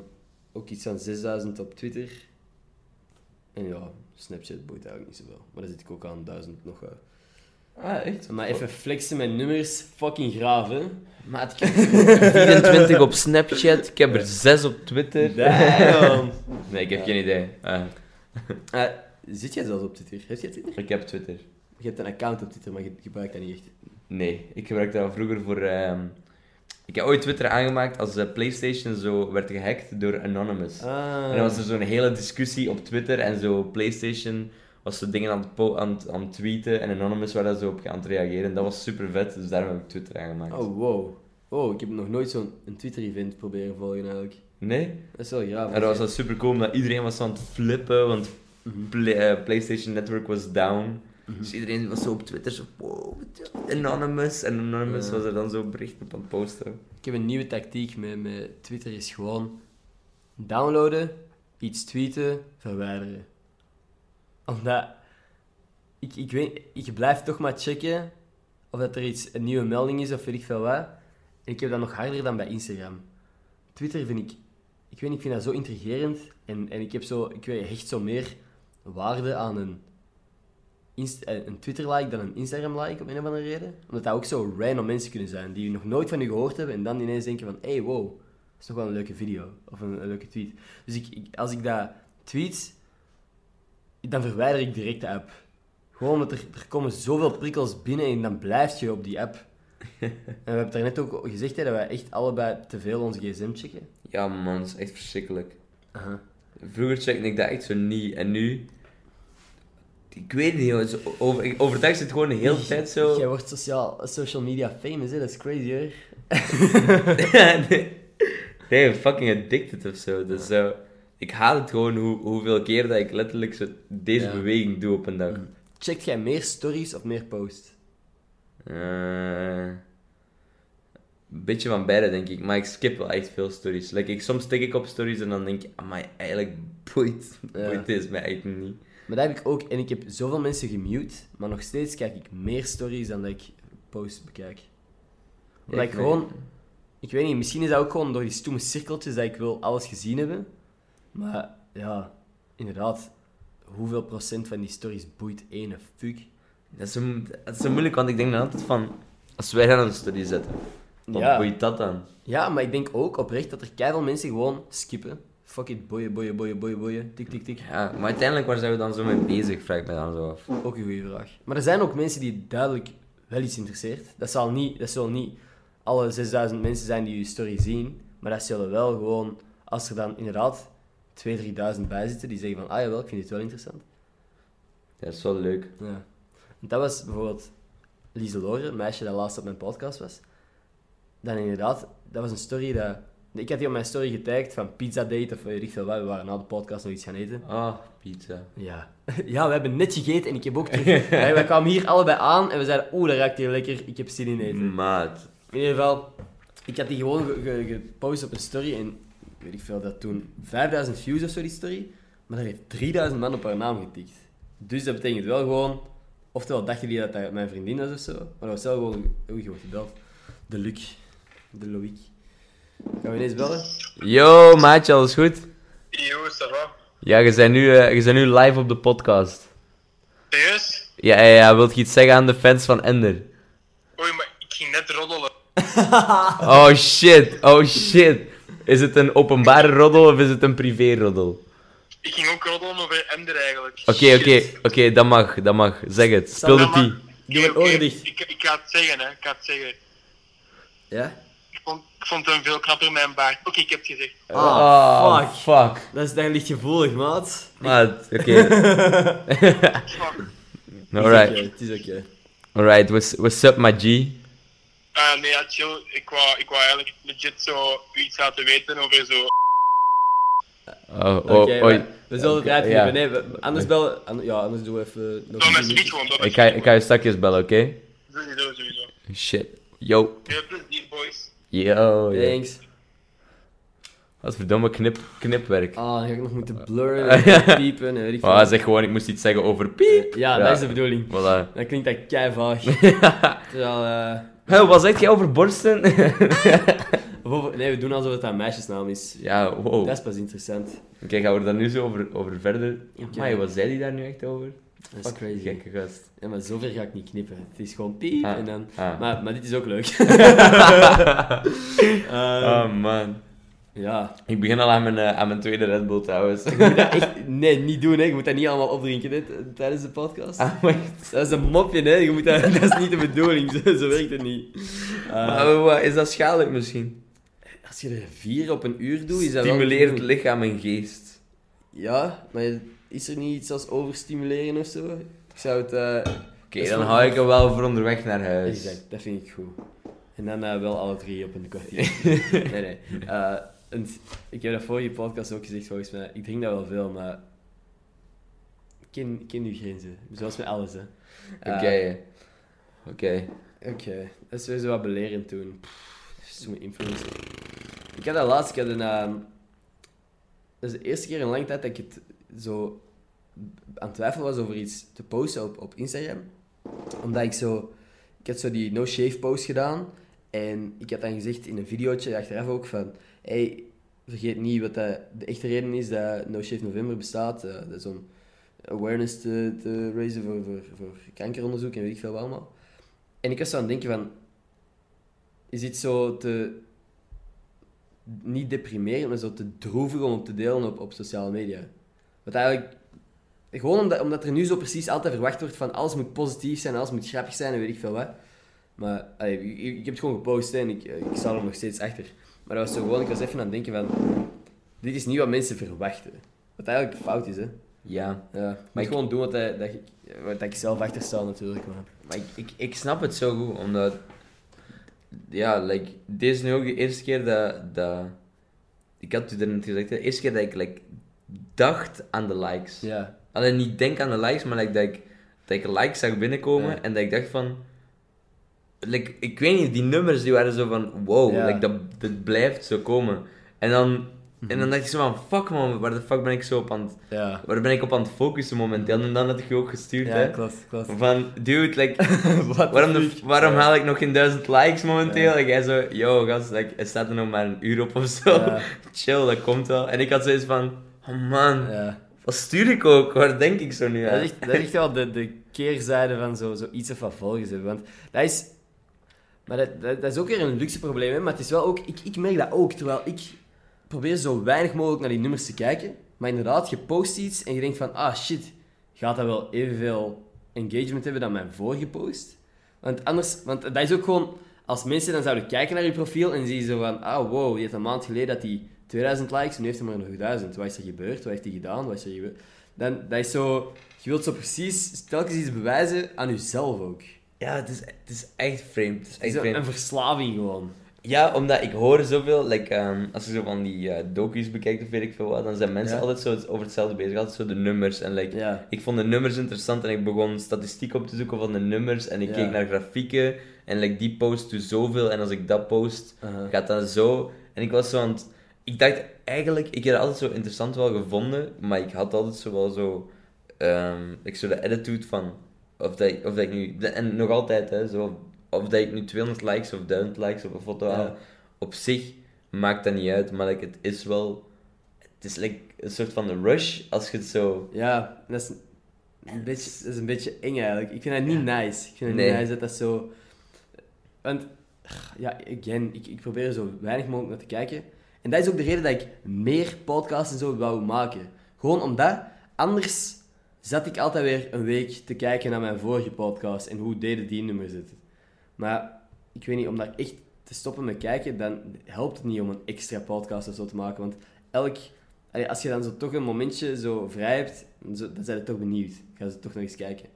ook iets van 6000 op Twitter. En ja, Snapchat boeit eigenlijk niet zoveel. Maar daar zit ik ook aan 1000 nog. uit. Ah, echt? Maar even flexen met nummers, fucking graaf, hè? Maat, ik heb 24 op Snapchat, ik heb er 6 op Twitter. Damn! Nee, ik heb Ja. geen idee. Ah, Eh, zit jij zelfs op Twitter? Heb jij Twitter? ik heb Twitter. Je hebt een account op Twitter, maar je gebruikt dat niet echt. Nee, ik gebruikte dat vroeger voor... ehm, Ik heb ooit Twitter aangemaakt als de PlayStation zo werd gehackt door Anonymous. Ah. En dan was er zo'n hele discussie op Twitter en zo PlayStation was zo dingen aan het, aan, het- aan het tweeten en Anonymous waar dat zo op aan het reageren. Dat was super vet, dus daarom heb ik Twitter aangemaakt. Oh, wow. Oh, ik heb nog nooit zo'n een Twitter-event proberen volgen eigenlijk. Nee? Dat is wel graaf. En dat was dan super cool, omdat iedereen was aan het flippen, want Mhm. Play- eh, PlayStation Network was down. Mhm. Dus iedereen was zo op Twitter zo, wow, Anonymous. En Anonymous Ja. was er dan zo berichten op aan het posten. Ik heb een nieuwe tactiek met, met Twitter, is gewoon downloaden, iets tweeten, verwijderen. Omdat, ik, ik weet, ik blijf toch maar checken of dat er iets, een nieuwe melding is of weet ik veel wat. En ik heb dat nog harder dan bij Instagram. Twitter vind ik, ik weet niet, ik vind dat zo intrigerend. En, en ik heb zo, ik weet, hecht zo meer waarde aan een, eh, een Twitter-like dan een Instagram-like, om een of andere reden. Omdat dat ook zo random mensen kunnen zijn, die nog nooit van u gehoord hebben en dan ineens denken van, hey, wow, dat is toch wel een leuke video, of een, leuke tweet. Dus ik, ik- als ik dat tweet, dan verwijder ik direct de app. Gewoon omdat er, er komen zoveel prikkels binnen en dan blijf je op die app. en we hebben het daarnet ook gezegd hè, dat wij echt allebei te veel onze gsm checken. Ja man, dat is echt verschrikkelijk. Vroeger checkte ik dat echt zo niet. En nu... Ik weet niet, joh, over, overdag is het gewoon de hele tijd zo... Jij wordt sociaal, social media famous, hè? dat is crazy hoor. nee, nee, fucking addicted of zo. Dus zo... Ik haat het gewoon hoe, hoeveel keer dat ik letterlijk zo deze Ja. beweging doe op een dag. Checkt jij meer stories of meer posts? Eh, een beetje van beide, denk ik. Maar ik skip wel echt veel stories. Like, ik, soms tik ik op stories en dan denk ik, amai, eigenlijk boeit, Ja. boeit deze mij eigenlijk niet. Maar dat heb ik ook, en ik heb zoveel mensen gemute, maar nog steeds kijk ik meer stories dan dat ik posts bekijk. Omdat ik Ik- gewoon, ik weet niet, misschien is dat ook gewoon door die stoeme cirkeltjes dat ik wil alles gezien hebben. Maar ja, inderdaad, hoeveel procent van die stories boeit ene fuck? Dat is, zo, dat is zo moeilijk, want ik denk dan altijd van... Als wij dan een story zetten, wat Ja. boeit dat dan? Ja, maar ik denk ook oprecht dat er keiveel mensen gewoon skippen. Fuck it, boeien, boeien, boeien, boeien, boeien, tik, tik, tik. Ja, maar uiteindelijk, waar zijn we dan zo mee bezig, vraag ik me dan zo af. Ook een goede vraag. Maar er zijn ook mensen die duidelijk wel iets interesseert. Dat zal niet, dat zullen niet alle 6000 mensen zijn die je story zien, maar dat zullen wel gewoon, als er dan inderdaad 2.000, 3.000 bij zitten, die zeggen van, ah jawel, ik vind dit wel interessant. Ja, dat is wel leuk. Ja. Want dat was bijvoorbeeld Lieselore, een meisje dat laatst op mijn podcast was. Dan inderdaad, dat was een story dat... Ik had die op mijn story getagd van pizza date of weet ik veel wat. We waren na de podcast nog iets gaan eten. Ah, pizza. Ja. ja, we hebben net gegeten en ik heb ook terug... wij, wij kwamen hier allebei aan en we zeiden, oeh, dat ruikt hier lekker, ik heb zin in eten. Maat. In ieder geval, ik had die gewoon ge- ge- gepost op een story en weet ik veel, dat toen 5000 views of zo die story, maar daar heeft 3000 man op haar naam getikt. Dus dat betekent wel gewoon, oftewel dachten die dat dat mijn vriendin was of zo, maar dat was wel gewoon, oei, je wordt gebeld. De Luc, de Loïc. Gaan we ineens bellen? Yo, maatje, alles goed? Yo, ça va? Ja, je bent nu, eh, je bent nu live op de podcast. Serieus? Ja, ja, ja, wilt je iets zeggen aan de fans van Ender? Oei, maar ik ging net roddelen. Oh shit, oh shit. Is het een openbare roddel of is het een privé roddel? Ik ging ook roddelen over Ender eigenlijk. Oké, oké, oké, dat mag, dat mag. Zeg het, speel de tea. Doe oren oké, dicht. Ik, ik ga het zeggen, hè. Ik ga het zeggen. Ja? Ik vond, ik vond hem veel knapper mijn baard. Oké, ik heb het gezegd. Ah, fuck. fuck. Dat is, dat ligt gevoelig, maat. Maat, oké. Alright, Het is oké. alright, what's, what's up, my G? Eh, nee, ja, chill. Ik wou, ik wou eigenlijk legit zo iets laten weten over zo... Oh, Oké, oh, we- zullen het knippen. Nee, we- anders bellen... an- Ja, anders doen we even... Nog een minuut. speed gewoon, Ik ga, ik ga je straks bellen, oké? gewoon. Sowieso, sowieso. Shit. Yo. Veel plezier, boys. Yo. ja. Thanks. Wat verdomme knip, knipwerk. Ah, dan ga ik nog moeten blurren en piepen en weet veel. Ah, zeg gewoon, ik moest iets zeggen over piep. Ja, dat is de bedoeling. Voilà. Dan klinkt dat kei vaag. Terwijl, eh, Hé, wat zeg jij over borsten? nee, we doen alsof het een meisjesnaam is. ja, wow. Dat is pas interessant. Oké, gaan we daar nu zo over, over verder? Maar wat zei die daar nu echt over? Dat is Fuck, crazy. Gekke gast. Ja, maar zover ga ik niet knippen. Het is gewoon piep Ah. en dan... Ah. Maar, maar dit is ook leuk. Oh man. Ja. Ik begin al aan mijn, eh, aan mijn tweede Red Bull trouwens. Je moet dat echt... Nee, niet doen, hè. Je moet dat niet allemaal opdrinken, hè, tijdens de podcast. Ah. Dat is een mopje, hè. Je moet dat... dat is niet de bedoeling. Zo, zo werkt het niet. Maar wat, is dat schadelijk misschien? als je er vier op een uur doet, is dat wel... Stimuleert lichaam en geest. Ja, maar is er niet iets als overstimuleren of zo? Ik zou het... eh, Oké, dan hou ik hem wel voor onderweg naar huis. Exact, dat vind ik goed. En dan eh, wel alle drie op een kwartier. nee, nee. En ik heb dat vorige podcast ook gezegd, volgens mij. Ik drink dat wel veel, maar... Ik ken, ken uw grenzen. Zoals met alles, hè. Eh, Oké. Oké. Oké, dat is sowieso wat belerend toen. Zo'n influencer. Ik had dat laatst, ik had een... ehm, dat is de eerste keer in lange tijd dat ik het zo aan het twijfelen was over iets te posten op, op Instagram. Omdat ik zo... Ik had zo die no shave post gedaan. En ik had dan gezegd in een videootje achteraf ook van... Hey, vergeet niet wat de echte reden is dat No Shave November bestaat. eh, dat is om awareness te, te raisen voor, kankeronderzoek en weet ik veel wat allemaal. En ik was zo aan het denken van... Is dit zo te... Niet deprimerend, maar zo te droevig om te delen op, op sociale media. Wat eigenlijk... Gewoon omdat, omdat er nu zo precies altijd verwacht wordt van alles moet positief zijn, alles moet grappig zijn en weet ik veel wat. Maar allee, ik, heb het gewoon gepost en ik, ik sta er nog steeds achter. Maar dat was zo gewoon, ik was even aan het denken van... Dit is niet wat mensen verwachten. Wat eigenlijk fout is, hè. Ja. Ja, maar Maar ik gewoon doen wat, dat, dat, ik, wat ik zelf achter sta natuurlijk. Maar. Maar ik, ik, ik snap het zo goed, omdat... Ja, like, dit is nu ook de eerste keer dat... dat ik had u er net gezegd, de eerste keer dat ik like, dacht aan de likes. Ja. Alleen niet denk aan de likes, maar like, dat, ik, dat ik likes zag binnenkomen Ja. en dat ik dacht van... Like, ik weet niet, die nummers die waren zo van... Wow, Ja. like, dat, dat blijft zo komen. En dan, en Mhm. dan dacht ik zo van... Fuck man, waar de fuck ben ik zo op aan het... Ja. Waar ben ik op aan het focussen momenteel? En dan had ik je ook gestuurd, Ja, hè. klopt, klopt. Van, dude, like, waarom, de, waarom haal ik nog geen duizend likes momenteel? En jij zo, yo gast, like, er staat er nog maar een uur op of zo. Chill, dat komt wel. En ik had zoiets van, oh man, wat stuur ik ook? Waar denk ik zo nu Dat aan? is echt, dat is echt wel de, de keerzijde van zo, zo iets of wat volgers hebben. Want dat is... Maar dat, dat, is ook weer een luxe probleem, hè. Maar het is wel ook... Ik, ik merk dat ook, terwijl ik probeer zo weinig mogelijk naar die nummers te kijken. Maar inderdaad, je post iets en je denkt van... Ah, shit. Gaat dat wel evenveel engagement hebben dan mijn vorige post? Want anders... Want dat is ook gewoon... Als mensen dan zouden kijken naar je profiel en zien zo van... Ah, wow, die heeft een maand geleden dat hij 2000 likes nu heeft hij maar nog 1000. Wat is er gebeurd? Wat heeft hij gedaan? Wat is er gebeurd? Dan, dat is zo... Je wilt zo precies telkens iets bewijzen aan jezelf ook. Ja, het is, het is echt vreemd. Het is echt een, vreemd. een verslaving gewoon. Ja, omdat ik hoor zoveel, like, ehm, als je zo van die eh docu's bekijkt of weet ik veel wat, dan zijn mensen Ja. altijd zo over hetzelfde bezig. Altijd zo de nummers. En like, Ja. ik vond de nummers interessant en ik begon statistiek op te zoeken van de nummers. En ik Ja. keek naar grafieken. En like, die post doet zoveel. En als ik dat post, Uh-huh. gaat dat zo. En ik was zo aan het... Ik dacht eigenlijk, ik heb het altijd zo interessant wel gevonden, maar ik had altijd zo wel zo... ehm ik zo de attitude van... Of dat, ik, of dat ik nu... En nog altijd, hè, zo... Of dat ik nu 200 likes of 1000 likes op een foto Ja. haal, op zich maakt dat niet uit, maar like, het is wel... Het is like een soort van rush, als je het zo... Ja, dat is een beetje, dat is een beetje eng eigenlijk. Ik vind het niet nice. Ik vind het Nee. niet nice dat dat zo... Want, ja, again, ik, ik probeer er zo weinig mogelijk naar te kijken. En dat is ook de reden dat ik meer podcasts en zo wou maken. Gewoon omdat, anders zat ik altijd weer een week te kijken naar mijn vorige podcast en hoe deden die nummers het. Maar, ik weet niet, om daar echt te stoppen met kijken, dan helpt het niet om een extra podcast of zo te maken. Want elk als je dan zo toch een momentje zo vrij hebt, dan zijn je toch benieuwd. Ga ze toch nog eens kijken.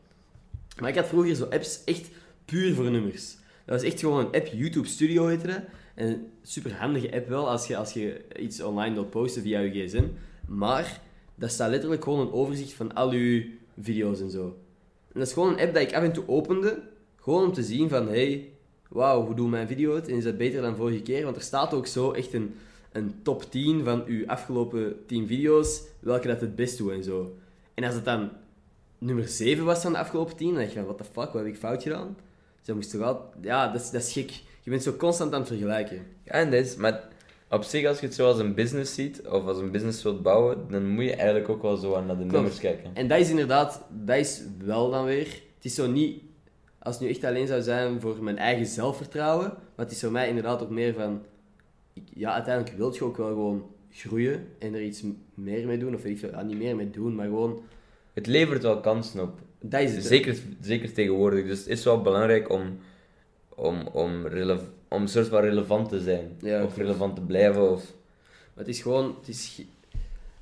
Maar ik had vroeger zo apps echt puur voor nummers. Dat was echt gewoon een app, YouTube Studio heette dat. En een super handige app wel, als je, als je iets online wilt posten via je gsm. Maar dat staat letterlijk gewoon een overzicht van al uw video's en zo. En dat is gewoon een app dat ik af en toe opende, gewoon om te zien van, hey, wauw, hoe doe mijn video het? En is dat beter dan vorige keer? Want er staat ook zo echt een, een top 10 van uw afgelopen 10 video's, welke dat het best doen en zo. En als het dan nummer 7 was van de afgelopen 10, dan dacht je van, what the fuck, wat heb ik fout gedaan? Dus dan moest toch al... Ja, dat is, dat is gek. Je bent zo constant aan het vergelijken. Ja, en dat maar op zich, als je het zo als een business ziet, of als een business wilt bouwen, dan moet je eigenlijk ook wel zo naar de nummers kijken. En dat is inderdaad, dat is wel dan weer. Het is zo niet, als het nu echt alleen zou zijn voor mijn eigen zelfvertrouwen, maar het is voor mij inderdaad ook meer van, ik, ja, uiteindelijk wil je ook wel gewoon groeien en er iets meer mee doen, of ik ja, niet meer mee doen, maar gewoon, Het levert wel kansen op. dat is het. Zeker, zeker tegenwoordig. Dus het is wel belangrijk om, om, om, rele- om een soort van relevant te zijn. Ja, of relevant te blijven. Of... Maar het is gewoon, het is,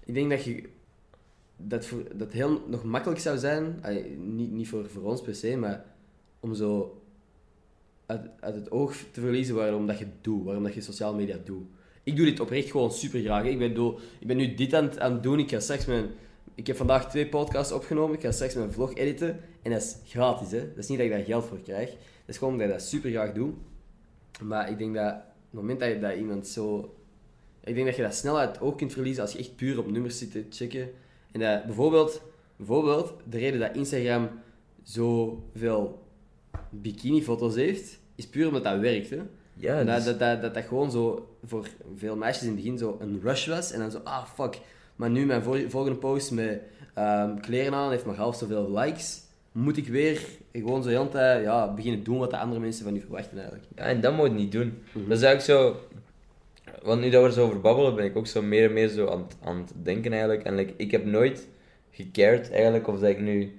ik denk dat je, dat, voor, dat heel nog makkelijk zou zijn, niet, niet voor, voor ons per se, maar om zo uit, uit het oog te verliezen waarom dat je het doet, waarom dat je sociale media doet. Ik doe dit oprecht gewoon super graag. Ik ben, bedoel, ik ben nu dit aan, het- aan het doen. Ik ga straks mijn, ik heb vandaag twee podcasts opgenomen. Ik ga straks mijn vlog editen. En dat is gratis, hè. Dat is niet dat ik daar geld voor krijg. Dat is gewoon omdat ik dat super graag doe. Maar ik denk dat op het moment dat, je, dat iemand zo... Ik denk dat je dat snel uit het oog kunt verliezen als je echt puur op nummers zit te checken. En dat bijvoorbeeld, bijvoorbeeld de reden dat Instagram zoveel bikini-foto's heeft, is puur omdat dat werkt, hè. Ja, dat, dus- dat, dat, dat dat gewoon zo voor veel meisjes in het begin zo een rush was. En dan zo, ah fuck. Maar nu mijn vol- volgende post met ehm, kleren aan heeft maar half zoveel likes. Moet ik weer gewoon zo de hele tijd ja, beginnen doen wat de andere mensen van u verwachten eigenlijk. Ja, en dat moet je niet doen. Mhm. Dat is eigenlijk zo... Want nu dat we er zo over babbelen, ben ik ook zo meer en meer zo aan, het- aan het denken eigenlijk. En like, ik heb nooit gecared eigenlijk of dat ik nu...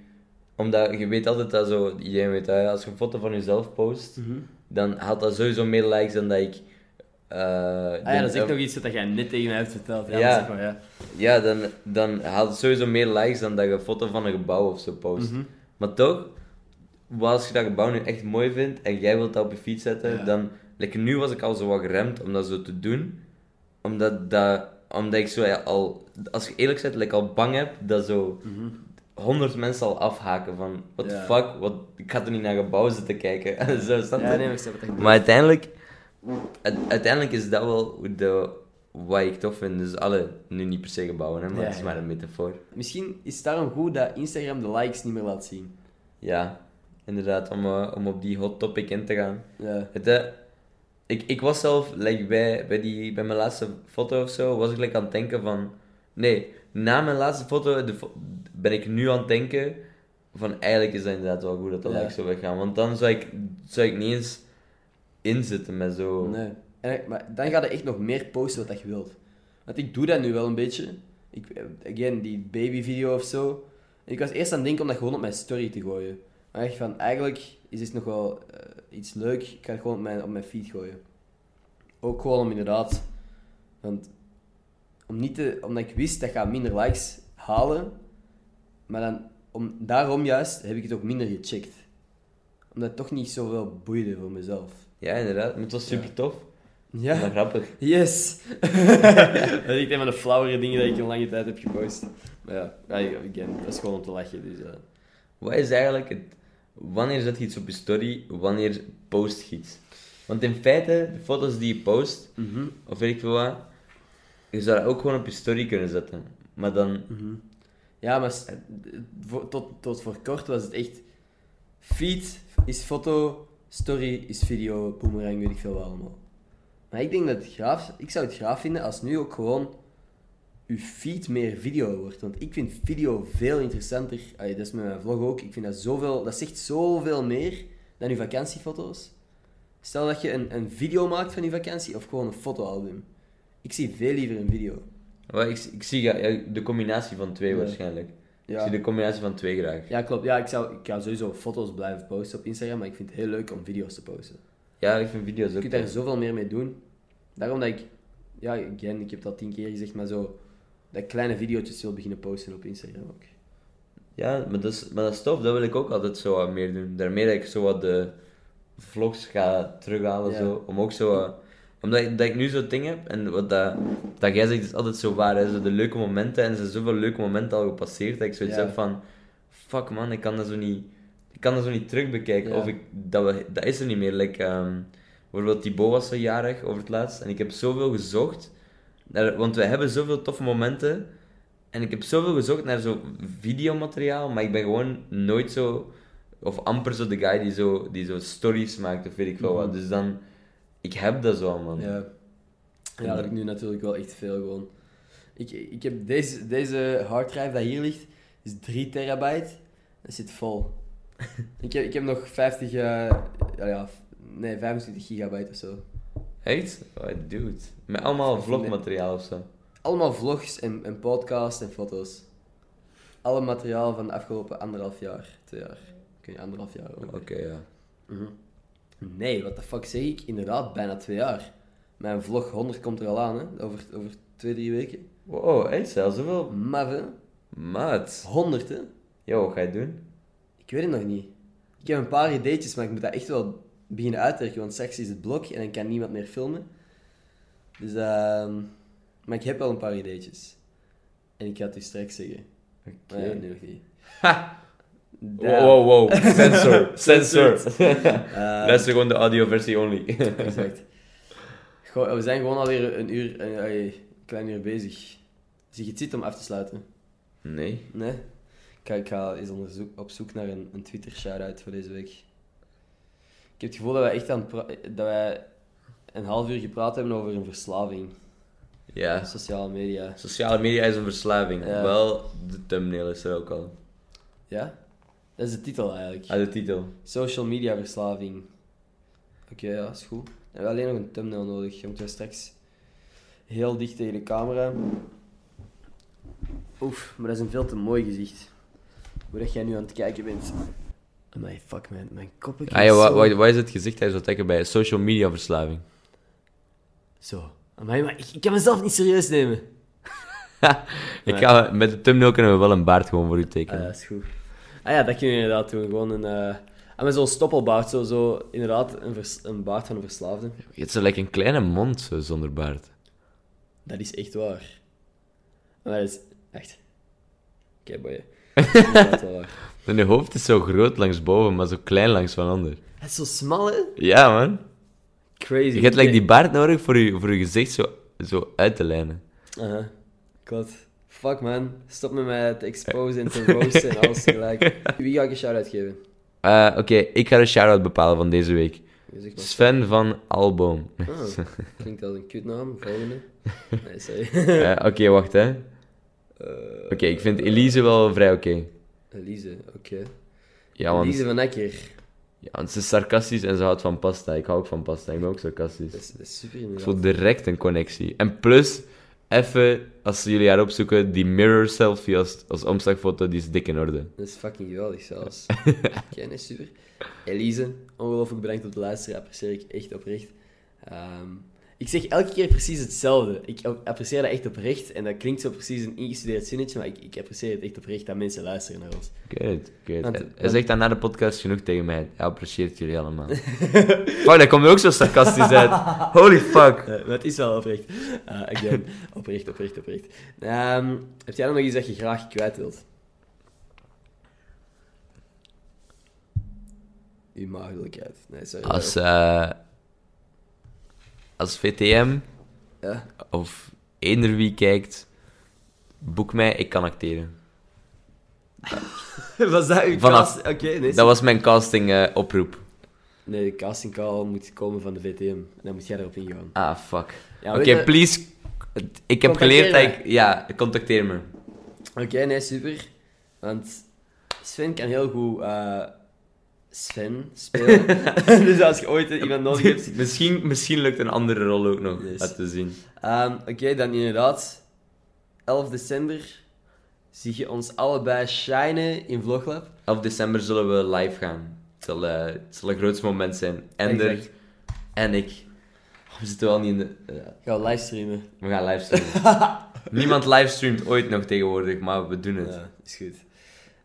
Omdat je weet altijd dat zo... Iedereen weet dat, als je een foto van jezelf post, dan haalt dat sowieso meer likes dan dat ik... eh, Ah ja, dat is echt nog iets wat jij net tegen mij hebt verteld. Ja, Ja. Zeg maar, ja. Ja, dan, dan haalt het sowieso meer likes dan dat je een foto van een gebouw of zo post. Mhm. Maar toch, als je dat gebouw nu echt mooi vindt en jij wilt dat op je fiets zetten, Ja. dan... Like, nu was ik al zo wat geremd om dat zo te doen. Omdat, dat, omdat ik zo ja, al... Als je eerlijk bent, like, al bang heb dat zo... Honderd mensen al afhaken van... What the fuck? Wat, ik ga er niet naar gebouwen zitten kijken. zo? Ja, nee, maar ik snap. Maar uiteindelijk, uiteindelijk is dat wel hoe de, wat ik tof vind. Dus alle, nu niet per se gebouwen, hè, maar Ja, het is maar een metafoor. Misschien is het daarom goed dat Instagram de likes niet meer laat zien. Ja, inderdaad, om, eh, om op die hot topic in te gaan. Ja. Het, eh, ik, ik was zelf, like, bij, bij, die, bij mijn laatste foto of zo, was ik like, aan het denken van... Nee, na mijn laatste foto de, ben ik nu aan het denken van eigenlijk is dat inderdaad wel goed dat de Ja. likes zo weggaan. Want dan zou ik, zou ik niet eens inzitten met zo... Nee. En, maar dan ga je echt nog meer posten wat je wilt. Want ik doe dat nu wel een beetje. Ik, eh, again, die babyvideo of zo. En ik was eerst aan het denken om dat gewoon op mijn story te gooien. Maar echt van, eigenlijk is dit nog wel eh, iets leuk. Ik ga het gewoon op mijn, op mijn feed gooien. Ook gewoon om inderdaad... Want om niet te, omdat ik wist dat gaat minder likes halen. Maar dan, om, daarom juist heb ik het ook minder gecheckt. Omdat het toch niet zoveel boeide voor mezelf. Ja, inderdaad. Maar het was super tof. Ja. Maar grappig. Yes! dat is echt een van de flauwere dingen dat ik in lange tijd heb gepost. Maar ja, ja, again, dat is gewoon om te lachen. Dus, ja. Wat is eigenlijk het... Wanneer zet je iets op je story, wanneer post je iets? Want in feite, de foto's die je post, of weet ik veel wat, je zou dat ook gewoon op je story kunnen zetten. Maar dan... Ja, maar voor- tot, tot voor kort was het echt... Feed is foto, story is video, boomerang, weet ik veel wat allemaal. Maar ik denk dat het graaf... Ik zou het graaf vinden als nu ook gewoon uw feed meer video wordt. Want ik vind video veel interessanter. Allee, dat is met mijn vlog ook. Ik vind dat zoveel... Dat zegt zoveel meer dan uw vakantiefoto's. Stel dat je een, een video maakt van je vakantie of gewoon een fotoalbum. Ik zie veel liever een video. Wat, ik, ik zie ja, de combinatie van twee Ja. waarschijnlijk. Ik zie de combinatie van twee graag. Ja, klopt. Ja, ik, zou, ik ga sowieso foto's blijven posten op Instagram, maar ik vind het heel leuk om video's te posten. Ja, ik vind video's Je ook kunt daar zoveel meer mee doen. Daarom dat ik, ja, again, ik heb dat tien keer gezegd, maar zo, dat ik kleine video's wil beginnen posten op Instagram ook. Ja, maar dat, is, maar dat is tof. Dat wil ik ook altijd zo wat meer doen. Daarmee dat ik zo wat de vlogs ga terughalen. Ja. Zo, om ook zo wat... Omdat ik, dat ik nu zo'n ding heb, en wat dat, dat jij zegt is altijd zo waar, hè, zo de leuke momenten, en er zijn zoveel leuke momenten al gepasseerd, dat ik zoiets Ja. heb van, fuck man, ik kan dat zo niet, ik kan dat zo niet terug bekijken, Ja. of ik, dat, we, dat is er niet meer. Like, ehm, bijvoorbeeld Thibaut was zo jarig over het laatst, en ik heb zoveel gezocht, naar, want we hebben zoveel toffe momenten, en ik heb zoveel gezocht naar zo videomateriaal, maar ik ben gewoon nooit zo, of amper zo de guy die zo, die zo stories maakt, of weet ik veel wat. Mhm. Dus dan, ik heb dat zo, man. Ja. Ja, dat heb ik nu natuurlijk wel echt veel gewoon. Ik, ik heb deze, deze harddrive dat hier ligt, is 3 terabyte. Dat zit vol. ik, heb, ik heb nog 50, eh, ja, ja, nee, 25 gigabyte of zo. Echt? Oh, dude. Met allemaal vlogmateriaal of zo. Allemaal vlogs en, en podcasts en foto's. Alle materiaal van de afgelopen anderhalf jaar, twee jaar. Kun je anderhalf jaar Oké, over. ja. Mhm. Nee, wat de fuck zeg ik? Inderdaad, bijna twee jaar. Mijn vlog 100 komt er al aan, hè? Over, over twee, drie weken. Wow, echt zelfs zoveel? Maar? Maat. 100, hè? Yo, wat ga je doen? Ik weet het nog niet. Ik heb een paar ideetjes, maar ik moet dat echt wel beginnen uitwerken, want straks is het blok en dan kan niemand meer filmen. Dus, ehm maar ik heb wel een paar ideetjes. En ik ga het u straks zeggen. Oké. Maar nu nog niet. Ha! Wow, wow, wow. Censor. Censor. Ehm, Luister gewoon de audioversie only. Exact. Goh, we zijn gewoon alweer een uur, een, een klein uur bezig. Zie je het zitten om af te sluiten? nee. Nee? Ga, ik ga eens onderzoek, op zoek naar een, een Twitter shout-out voor deze week. Ik heb het gevoel dat wij echt aan dat wij een half uur gepraat hebben over een verslaving. Ja. Sociale media. Sociale media is een verslaving. Ja. Wel, de thumbnail is er ook al. Ja? Dat is de titel eigenlijk. Ah, de titel. Social media verslaving. Oké, ja, is goed. We hebben alleen nog een thumbnail nodig. Je moet straks heel dicht tegen de camera. Oef, maar dat is een veel te mooi gezicht. Hoe dat jij nu aan het kijken bent. Amai, fuck, mijn, mijn koppen Ah ja, wat, wat, wat is het gezicht hij zou trekken bij social media verslaving? Zo. Amai, maar ik, ik kan mezelf niet serieus nemen. Ik ga, met de thumbnail kunnen we wel een baard gewoon voor u Ah, tekenen. ja, is goed. Ah ja, dat kun je inderdaad doen. Gewoon een... eh en met zo'n stoppelbaard, zo, zo inderdaad een, vers- een baard van een verslaafde. Je hebt zo like een kleine mond zo, zonder baard. Dat is echt waar. Maar dat is echt. Oké, boy. Je hoofd is zo groot langs boven, maar zo klein langs van onder. Het is zo smal, hè? Ja, man. Crazy. Je hebt like, die baard nodig voor je, voor je gezicht zo, zo uit te lijnen. Aha. Klopt. Fuck, man. Stop met mij te exposen en te roosten en alles tegelijk. Wie ga ik een shout-out geven? Eh, Oké, ik ga de shout-out bepalen van deze week. Sven van Alboom. Ah, klinkt als een kutnaam. Volgende. Nee, sorry. Eh, Oké, wacht hè. Eh, Oké, ik vind Elise wel vrij oké. Elise, oké. Ja, want, Elise van Ecker. ja, want ze is sarcastisch en ze houdt van pasta. Ik hou ook van pasta, ik ben ook sarcastisch. Dat is, dat is super Ik voel direct een connectie. En plus, even, als jullie haar opzoeken, die mirror selfie als, als omslagfoto, die is dik in orde. Dat is fucking geweldig zelfs. Oké, nee, super. Elise, ongelooflijk bedankt op de luisteren. Apprecieer ik echt oprecht. Ehm, ik zeg elke keer precies hetzelfde. Ik apprecieer dat echt oprecht. En dat klinkt zo precies een ingestudeerd zinnetje, maar ik, ik apprecieer het echt oprecht dat mensen luisteren naar ons. Good, good. Want- Hij want- zegt dan na de podcast genoeg tegen mij. Hij apprecieert jullie allemaal. fuck, dat komt er ook zo sarcastisch uit. Holy fuck. Maar het is wel oprecht. Eh again, oprecht, oprecht, oprecht. Ehm, heb jij nog iets dat je graag kwijt wilt? Uw maagdelijkheid. Nee, sorry. Als, eh, als VTM Ja? of eender wie kijkt, boek mij, ik kan acteren. Was dat uw Vanaf- cast- nee. Dat was mijn casting eh, oproep. Nee, de casting call moet komen van de VTM. En dan moet jij erop ingaan. Ah, fuck. Ja, Oké, je- please. Ik heb geleerd dat ik... Ja, contacteer me. Oké, nee, super. Want Sven kan heel goed eh, Sven spelen. dus als je ooit iemand nodig hebt... misschien, misschien lukt een andere rol ook nog Yes. uit te zien. Ehm, Oké, dan inderdaad. 11 december zie je ons allebei shinen in Vloglab. 11 december zullen we live gaan. Het zal, eh, het zal een groot moment zijn. Ender en ik. Oh, we zitten wel niet in de... eh, Gaan we livestreamen. we gaan livestreamen. Niemand livestreamt ooit nog tegenwoordig, maar we doen het. Ja, is goed.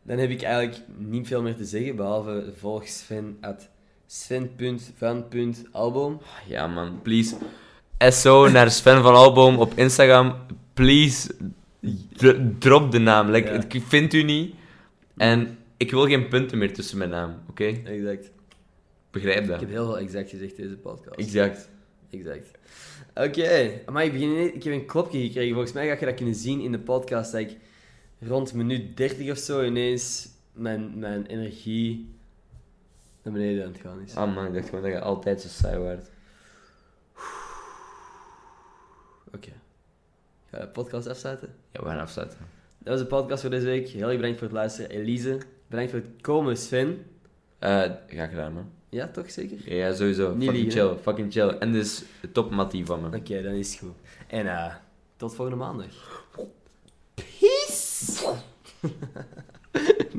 Dan heb ik eigenlijk niet veel meer te zeggen, behalve volg Sven at sven.van.album. Ja, man, please. SO naar Sven van Alboom op Instagram. Please, dr- drop de naam. Like, Ja. Ik vind u niet. En ik wil geen punten meer tussen mijn naam, oké? Exact. Begrijp Ik dat. heb heel veel exact gezegd deze podcast. Exact. Exact. Oké, maar ik, begin ik heb een klopje gekregen. Volgens mij ga je dat kunnen zien in de podcast. Dat ik rond minuut 30 of zo ineens mijn, mijn energie naar beneden aan het gaan is. Ah man, ik dacht gewoon dat je altijd zo saai waart. Oké. Ga je de podcast afsluiten? Ja, we gaan afsluiten. Dat was de podcast voor deze week. Heel erg bedankt voor het luisteren. Elise, bedankt voor het komen, Sven. Eh ga gedaan, man. Ja, toch zeker? Ja, sowieso. Niet fucking liegen, chill, fucking chill. En de top mattie van me. Oké, dan is het goed. En eh, tot volgende maandag. Peace!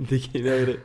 Dikke in orde.